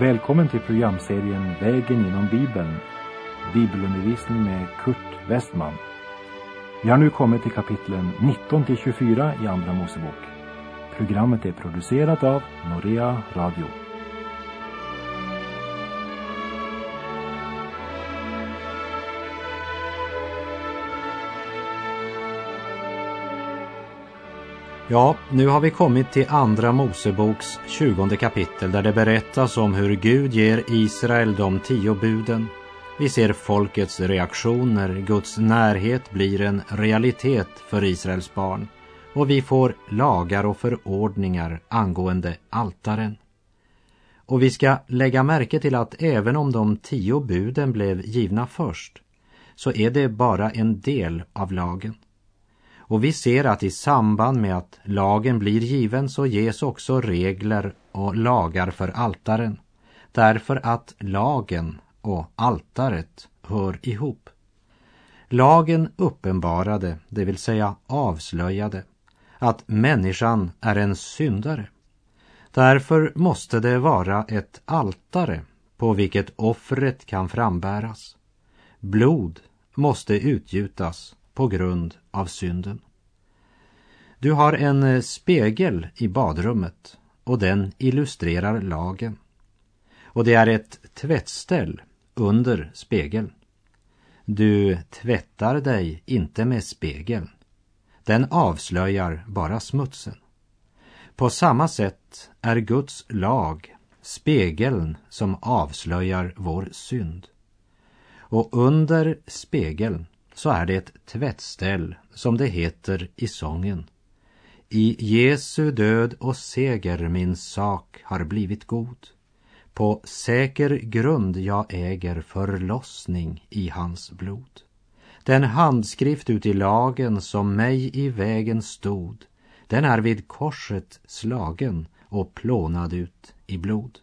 Välkommen till programserien Vägen genom Bibeln. Bibelundervisning med Kurt Westman. Vi har nu kommit till kapitlen 19 till 24 i Andra Mosebok. Programmet är producerat av Norea Radio. Ja, nu har vi kommit till Andra Moseboks tjugonde kapitel där det berättas om hur Gud ger Israel de tio buden. Vi ser folkets reaktioner, Guds närhet blir en realitet för Israels barn och vi får lagar och förordningar angående altaren. Och vi ska lägga märke till att även om de tio buden blev givna först så är det bara en del av lagen. Och vi ser att i samband med att lagen blir given så ges också regler och lagar för altaren. Därför att lagen och altaret hör ihop. Lagen uppenbarade, det vill säga avslöjade, att människan är en syndare. Därför måste det vara ett altare på vilket offret kan frambäras. Blod måste utgjutas på grund av synden. Du har en eh, spegel i badrummet och den illustrerar lagen. Och det är ett tvättställ under spegeln. Du tvättar dig inte med spegeln. Den avslöjar bara smutsen. På samma sätt är Guds lag spegeln som avslöjar vår synd. Och under spegeln så är det ett tvättställ som det heter i sången. I Jesu död och seger min sak har blivit god. På säker grund jag äger förlossning i hans blod. Den handskrift ut i lagen som mig i vägen stod, den är vid korset slagen och plånad ut i blod.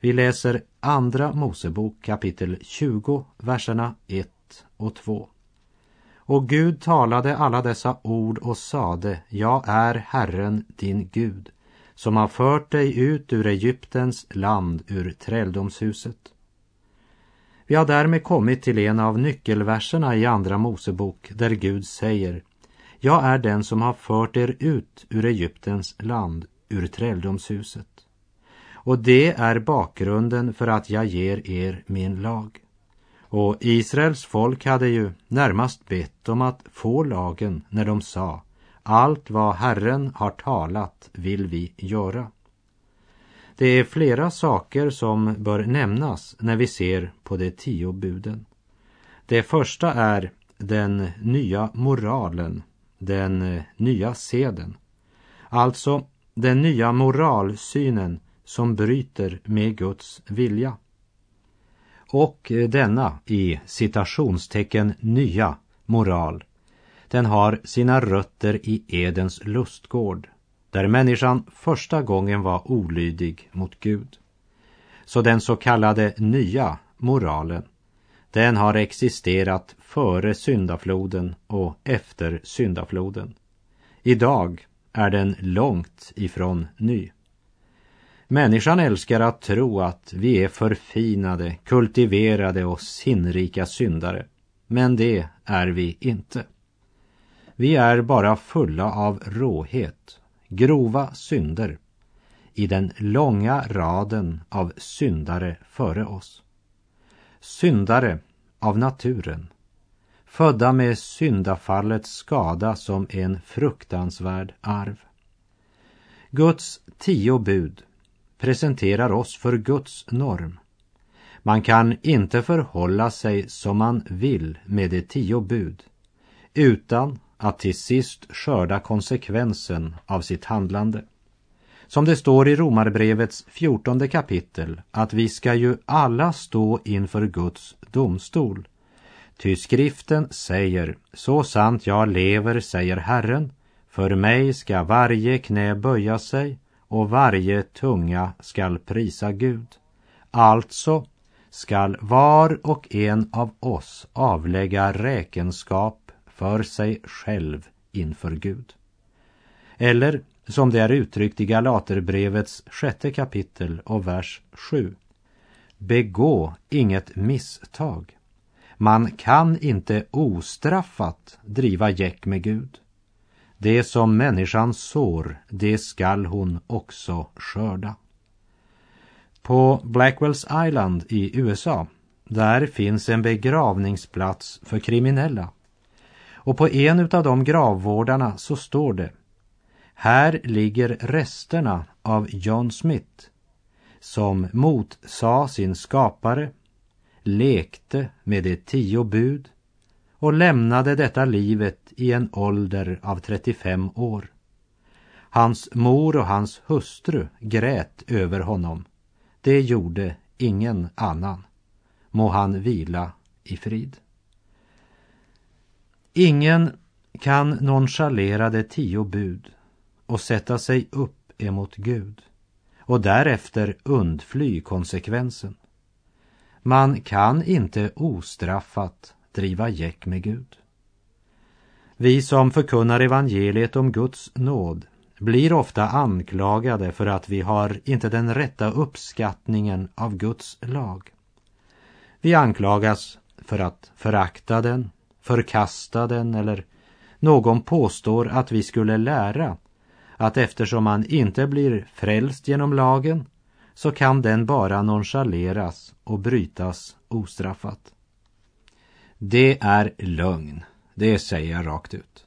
Vi läser Andra Mosebok kapitel 20, verserna 1 och 2. Och Gud talade alla dessa ord och sade, jag är Herren din Gud, som har fört dig ut ur Egyptens land, ur träldomshuset. Vi har därmed kommit till en av nyckelverserna i Andra Mosebok där Gud säger Jag är den som har fört er ut ur Egyptens land, ur träldomshuset. Och det är bakgrunden för att jag ger er min lag. Och Israels folk hade ju närmast bett om att få lagen när de sa allt vad Herren har talat vill vi göra. Det är flera saker som bör nämnas när vi ser på de tio buden. Det första är den nya moralen, den nya seden. Alltså den nya moralsynen som bryter med Guds vilja. Och denna i citationstecken nya moral, den har sina rötter i Edens lustgård, där människan första gången var olydig mot Gud. Så den så kallade nya moralen, den har existerat före syndafloden och efter syndafloden. Idag är den långt ifrån ny. Människan älskar att tro att vi är förfinade, kultiverade och sinnrika syndare. Men det är vi inte. Vi är bara fulla av råhet, grova synder i den långa raden av syndare före oss. Syndare av naturen, födda med syndafallets skada som en fruktansvärd arv. Guds tio bud presenterar oss för Guds norm. Man kan inte förhålla sig som man vill med de tio bud utan att till sist skörda konsekvensen av sitt handlande. Som det står i Romarbrevets fjortonde kapitel att vi ska ju alla stå inför Guds domstol. Ty skriften säger, så sant jag lever, säger Herren, för mig ska varje knä böja sig och varje tunga skall prisa Gud. Alltså skall var och en av oss avlägga räkenskap för sig själv inför Gud. Eller som det är uttryckt i Galaterbrevets sjätte kapitel och vers 7. Begå inget misstag. Man kan inte ostraffat driva gäck med Gud. Det som människan sår, det skall hon också skörda. På Blackwells Island i USA, där finns en begravningsplats för kriminella. Och på en av de gravvårdarna så står det Här ligger resterna av John Smith som motsade sin skapare, lekte med de tio bud och lämnade detta livet i en ålder av 35 år. Hans mor och hans hustru grät över honom. Det gjorde ingen annan. Må han vila i frid. Ingen kan nonchalera de tio bud och sätta sig upp emot Gud och därefter undfly konsekvensen. Man kan inte ostraffat driva gäck med Gud. Vi som förkunnar evangeliet om Guds nåd blir ofta anklagade för att vi har inte den rätta uppskattningen av Guds lag. Vi anklagas för att förakta den, förkasta den eller någon påstår att vi skulle lära att eftersom man inte blir frälst genom lagen så kan den bara nonchaleras och brytas ostraffat. Det är lögn, det säger jag rakt ut.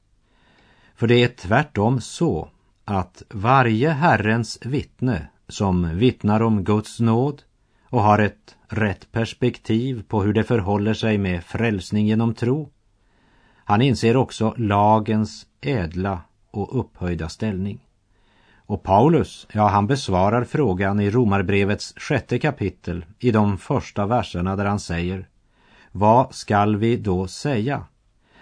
För det är tvärtom så att varje Herrens vittne som vittnar om Guds nåd och har ett rätt perspektiv på hur det förhåller sig med frälsning genom tro, han inser också lagens ädla och upphöjda ställning. Och Paulus, ja, han besvarar frågan i Romarbrevets sjätte kapitel i de första verserna där han säger Vad skall vi då säga?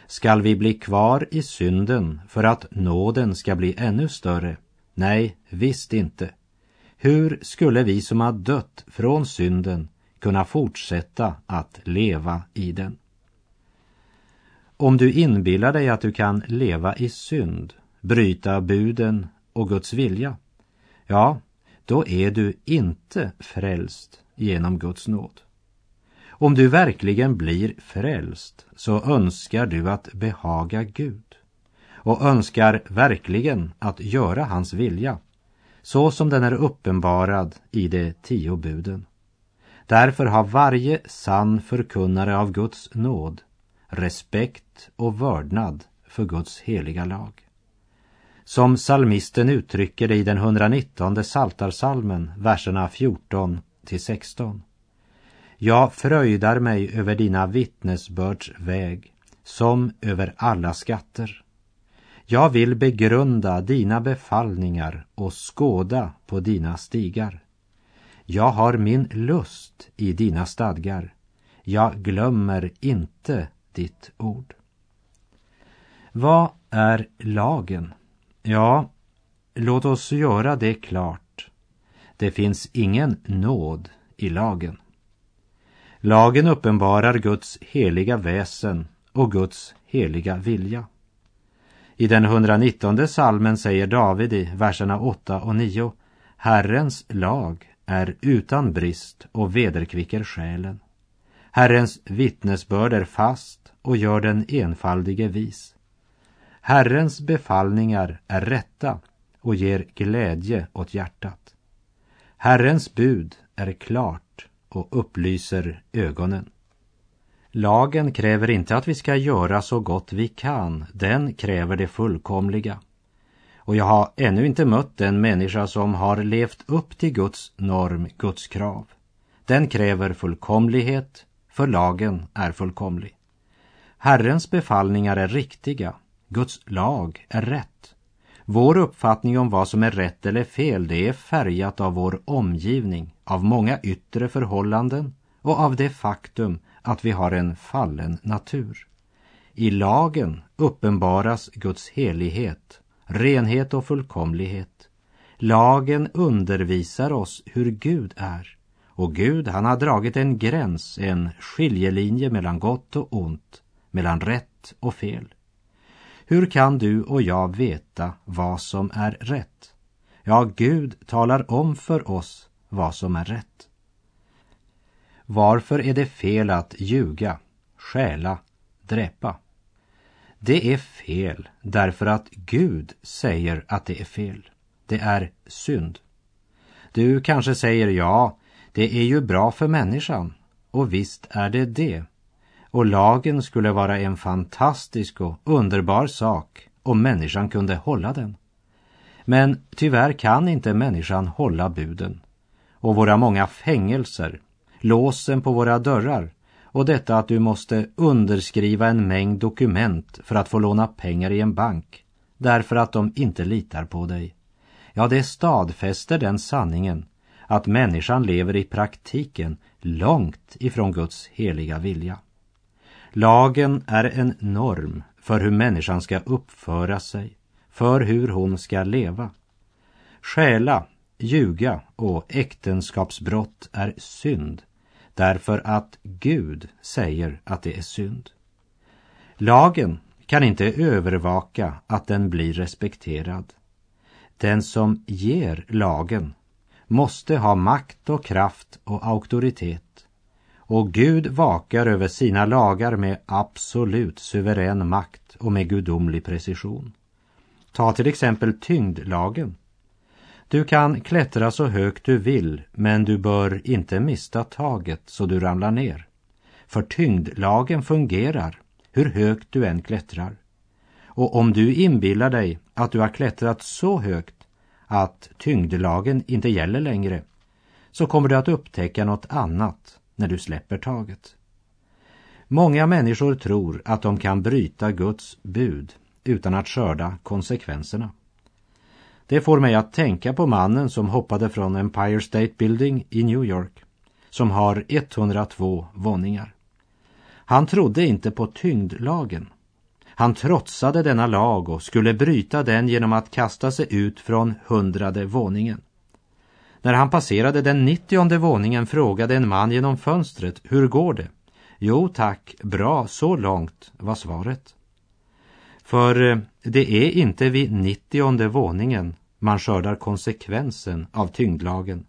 Skall vi bli kvar i synden för att nåden ska bli ännu större? Nej, visst inte. Hur skulle vi som har dött från synden kunna fortsätta att leva i den? Om du inbillar dig att du kan leva i synd, bryta buden och Guds vilja, ja, då är du inte frälst genom Guds nåd. Om du verkligen blir frälst så önskar du att behaga Gud och önskar verkligen att göra hans vilja så som den är uppenbarad i de tio buden. Därför har varje sann förkunnare av Guds nåd respekt och vördnad för Guds heliga lag. Som salmisten uttrycker det i den 119 saltarsalmen, verserna 14 till 16. Jag fröjdar mig över dina vittnesbörds väg, som över alla skatter. Jag vill begrunda dina befallningar och skåda på dina stigar. Jag har min lust i dina stadgar. Jag glömmer inte ditt ord. Vad är lagen? Ja, låt oss göra det klart. Det finns ingen nåd i lagen. Lagen uppenbarar Guds heliga väsen och Guds heliga vilja. I den 119 salmen säger David i verserna 8 och 9 Herrens lag är utan brist och vederkvicker själen. Herrens vittnesbörd är fast och gör den enfaldige vis. Herrens befallningar är rätta och ger glädje åt hjärtat. Herrens bud är klart och upplyser ögonen. Lagen kräver inte att vi ska göra så gott vi kan, den kräver det fullkomliga. Och jag har ännu inte mött en människa som har levt upp till Guds norm, Guds krav. Den kräver fullkomlighet, för lagen är fullkomlig. Herrens befallningar är riktiga, Guds lag är rätt. Vår uppfattning om vad som är rätt eller fel, det är färgat av vår omgivning, av många yttre förhållanden och av det faktum att vi har en fallen natur. I lagen uppenbaras Guds helighet, renhet och fullkomlighet. Lagen undervisar oss hur Gud är. Och Gud, han har dragit en gräns, en skiljelinje mellan gott och ont, mellan rätt och fel. Hur kan du och jag veta vad som är rätt? Ja, Gud talar om för oss vad som är rätt. Varför är det fel att ljuga, stjäla, dräpa? Det är fel därför att Gud säger att det är fel. Det är synd. Du kanske säger ja, det är ju bra för människan. Och visst är det det. Och lagen skulle vara en fantastisk och underbar sak om människan kunde hålla den. Men tyvärr kan inte människan hålla buden. Och våra många fängelser, låsen på våra dörrar och detta att du måste underskriva en mängd dokument för att få låna pengar i en bank därför att de inte litar på dig. Ja, det stadfäster den sanningen att människan lever i praktiken långt ifrån Guds heliga vilja. Lagen är en norm för hur människan ska uppföra sig, för hur hon ska leva. Stjäla, ljuga och äktenskapsbrott är synd därför att Gud säger att det är synd. Lagen kan inte övervaka att den blir respekterad. Den som ger lagen måste ha makt och kraft och auktoritet. Och Gud vakar över sina lagar med absolut suverän makt och med gudomlig precision. Ta till exempel tyngdlagen. Du kan klättra så högt du vill, men du bör inte mista taget så du ramlar ner. För tyngdlagen fungerar hur högt du än klättrar. Och om du inbillar dig att du har klättrat så högt att tyngdlagen inte gäller längre så kommer du att upptäcka något annat när du släpper taget. Många människor tror att de kan bryta Guds bud utan att skörda konsekvenserna. Det får mig att tänka på mannen som hoppade från Empire State Building i New York, som har 102 våningar. Han trodde inte på tyngdlagen. Han trotsade denna lag och skulle bryta den genom att kasta sig ut från hundrade våningen. När han passerade den nittionde våningen frågade en man genom fönstret, hur går det? Jo tack, bra, så långt, var svaret. För eh, det är inte vid nittionde våningen man skördar konsekvensen av tyngdlagen.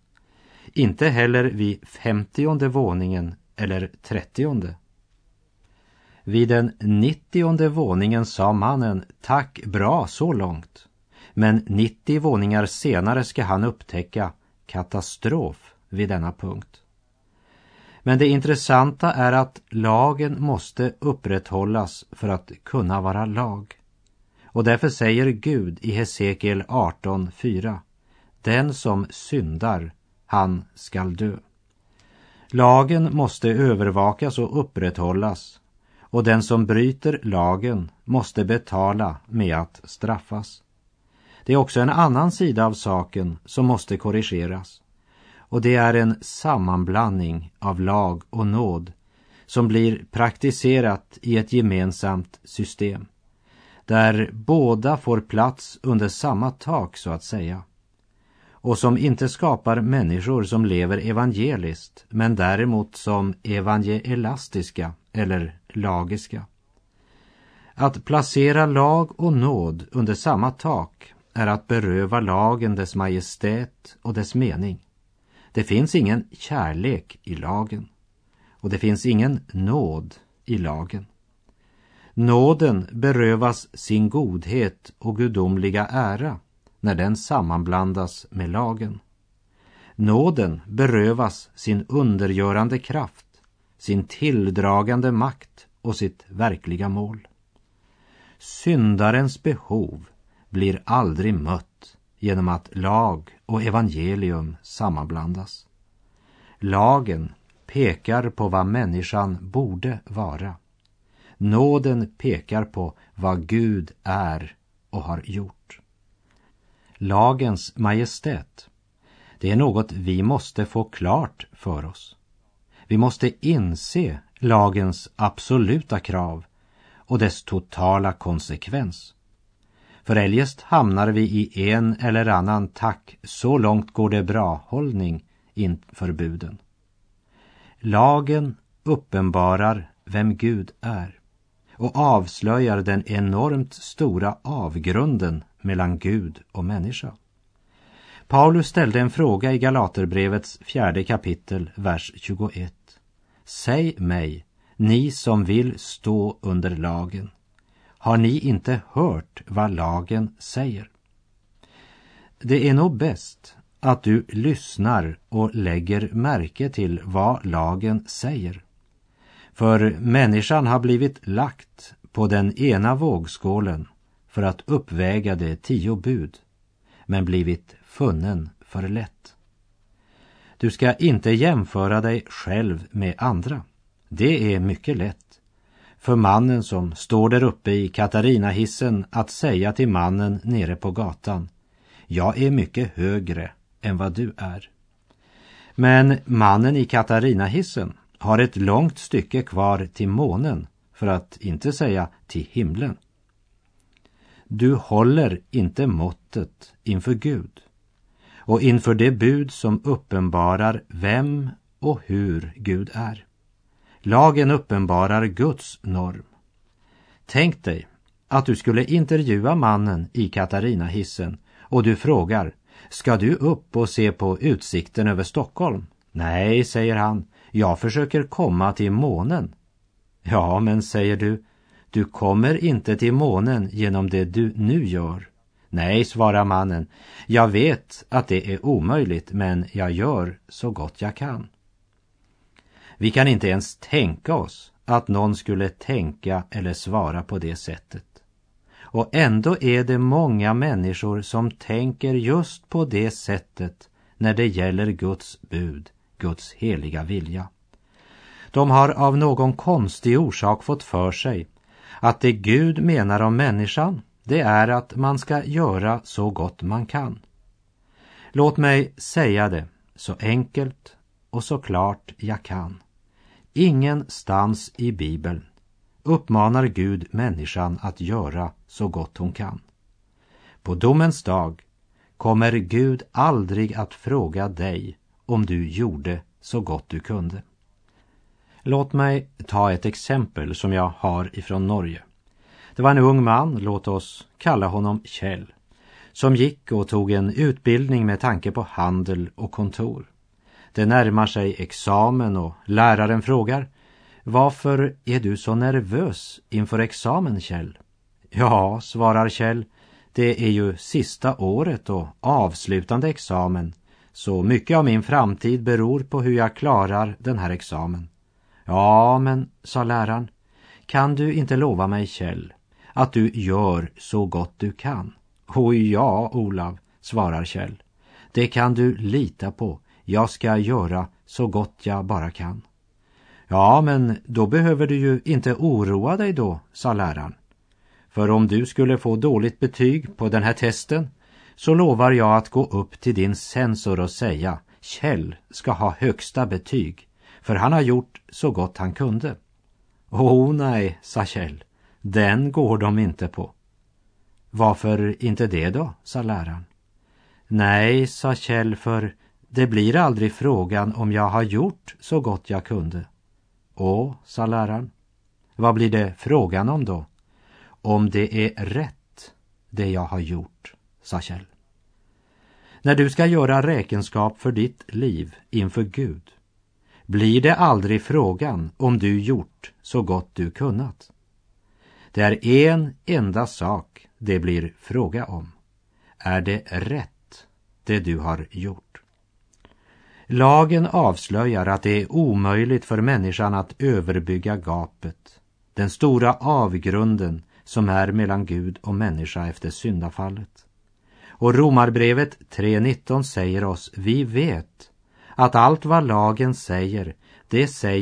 Inte heller vid femtionde våningen eller trettionde. Vid den nittionde våningen sa mannen tack bra så långt. Men 90 våningar senare ska han upptäcka katastrof vid denna punkt. Men det intressanta är att lagen måste upprätthållas för att kunna vara lag. Och därför säger Gud i Hesekiel 18.4 Den som syndar, han skall dö. Lagen måste övervakas och upprätthållas och den som bryter lagen måste betala med att straffas. Det är också en annan sida av saken som måste korrigeras och det är en sammanblandning av lag och nåd som blir praktiserat i ett gemensamt system där båda får plats under samma tak så att säga och som inte skapar människor som lever evangeliskt men däremot som evangelastiska eller lagiska. Att placera lag och nåd under samma tak är att beröva lagen dess majestät och dess mening. Det finns ingen kärlek i lagen och det finns ingen nåd i lagen. Nåden berövas sin godhet och gudomliga ära när den sammanblandas med lagen. Nåden berövas sin undergörande kraft, sin tilldragande makt och sitt verkliga mål. Syndarens behov blir aldrig mött genom att lag och evangelium sammanblandas. Lagen pekar på vad människan borde vara. Nåden pekar på vad Gud är och har gjort. Lagens majestät, det är något vi måste få klart för oss. Vi måste inse lagens absoluta krav och dess totala konsekvens. För eljest hamnar vi i en eller annan tack, så långt går det bra-hållning inför buden. Lagen uppenbarar vem Gud är och avslöjar den enormt stora avgrunden mellan Gud och människa. Paulus ställde en fråga i Galaterbrevets fjärde kapitel, vers 21. Säg mig, ni som vill stå under lagen, har ni inte hört vad lagen säger? Det är nog bäst att du lyssnar och lägger märke till vad lagen säger. För människan har blivit lagt på den ena vågskålen för att uppväga de tio bud, men blivit funnen för lätt. Du ska inte jämföra dig själv med andra. Det är mycket lätt för mannen som står där uppe i Katarinahissen att säga till mannen nere på gatan Jag är mycket högre än vad du är. Men mannen i Katarinahissen har ett långt stycke kvar till månen för att inte säga till himlen. Du håller inte måttet inför Gud och inför det bud som uppenbarar vem och hur Gud är. Lagen uppenbarar Guds norm. Tänk dig att du skulle intervjua mannen i Katarinahissen och du frågar Ska du upp och se på utsikten över Stockholm? Nej, säger han, jag försöker komma till månen. Ja, men säger du, du kommer inte till månen genom det du nu gör. Nej, svarar mannen, jag vet att det är omöjligt, men jag gör så gott jag kan. Vi kan inte ens tänka oss att någon skulle tänka eller svara på det sättet. Och ändå är det många människor som tänker just på det sättet när det gäller Guds bud, Guds heliga vilja. De har av någon konstig orsak fått för sig att det Gud menar om människan, det är att man ska göra så gott man kan. Låt mig säga det så enkelt och så klart jag kan. Ingenstans i Bibeln uppmanar Gud människan att göra så gott hon kan. På domens dag kommer Gud aldrig att fråga dig om du gjorde så gott du kunde. Låt mig ta ett exempel som jag har ifrån Norge. Det var en ung man, låt oss kalla honom Kjell, som gick och tog en utbildning med tanke på handel och kontor. Det närmar sig examen och läraren frågar Varför är du så nervös inför examen, Kjell? Ja, svarar Kjell, det är ju sista året och avslutande examen, så mycket av min framtid beror på hur jag klarar den här examen. Ja, men, sa läraren, kan du inte lova mig, Kjell, att du gör så gott du kan? Oj, ja, Olav, svarar Kjell. Det kan du lita på. Jag ska göra så gott jag bara kan. Ja, men då behöver du ju inte oroa dig då, sa läraren. För om du skulle få dåligt betyg på den här testen så lovar jag att gå upp till din censor och säga Kjell ska ha högsta betyg för han har gjort så gott han kunde. Åh nej, sa Kjell, den går de inte på. Varför inte det då, sa läraren. Nej, sa Kjell, för det blir aldrig frågan om jag har gjort så gott jag kunde. Åh, sa läraren. Vad blir det frågan om då? Om det är rätt, det jag har gjort, sa Kjell. När du ska göra räkenskap för ditt liv inför Gud blir det aldrig frågan om du gjort så gott du kunnat. Det är en enda sak det blir fråga om. Är det rätt, det du har gjort? Lagen avslöjar att det är omöjligt för människan att överbygga gapet, den stora avgrunden som är mellan Gud och människa efter syndafallet. Och Romarbrevet 3.19 säger oss, vi vet att allt vad lagen säger, det säger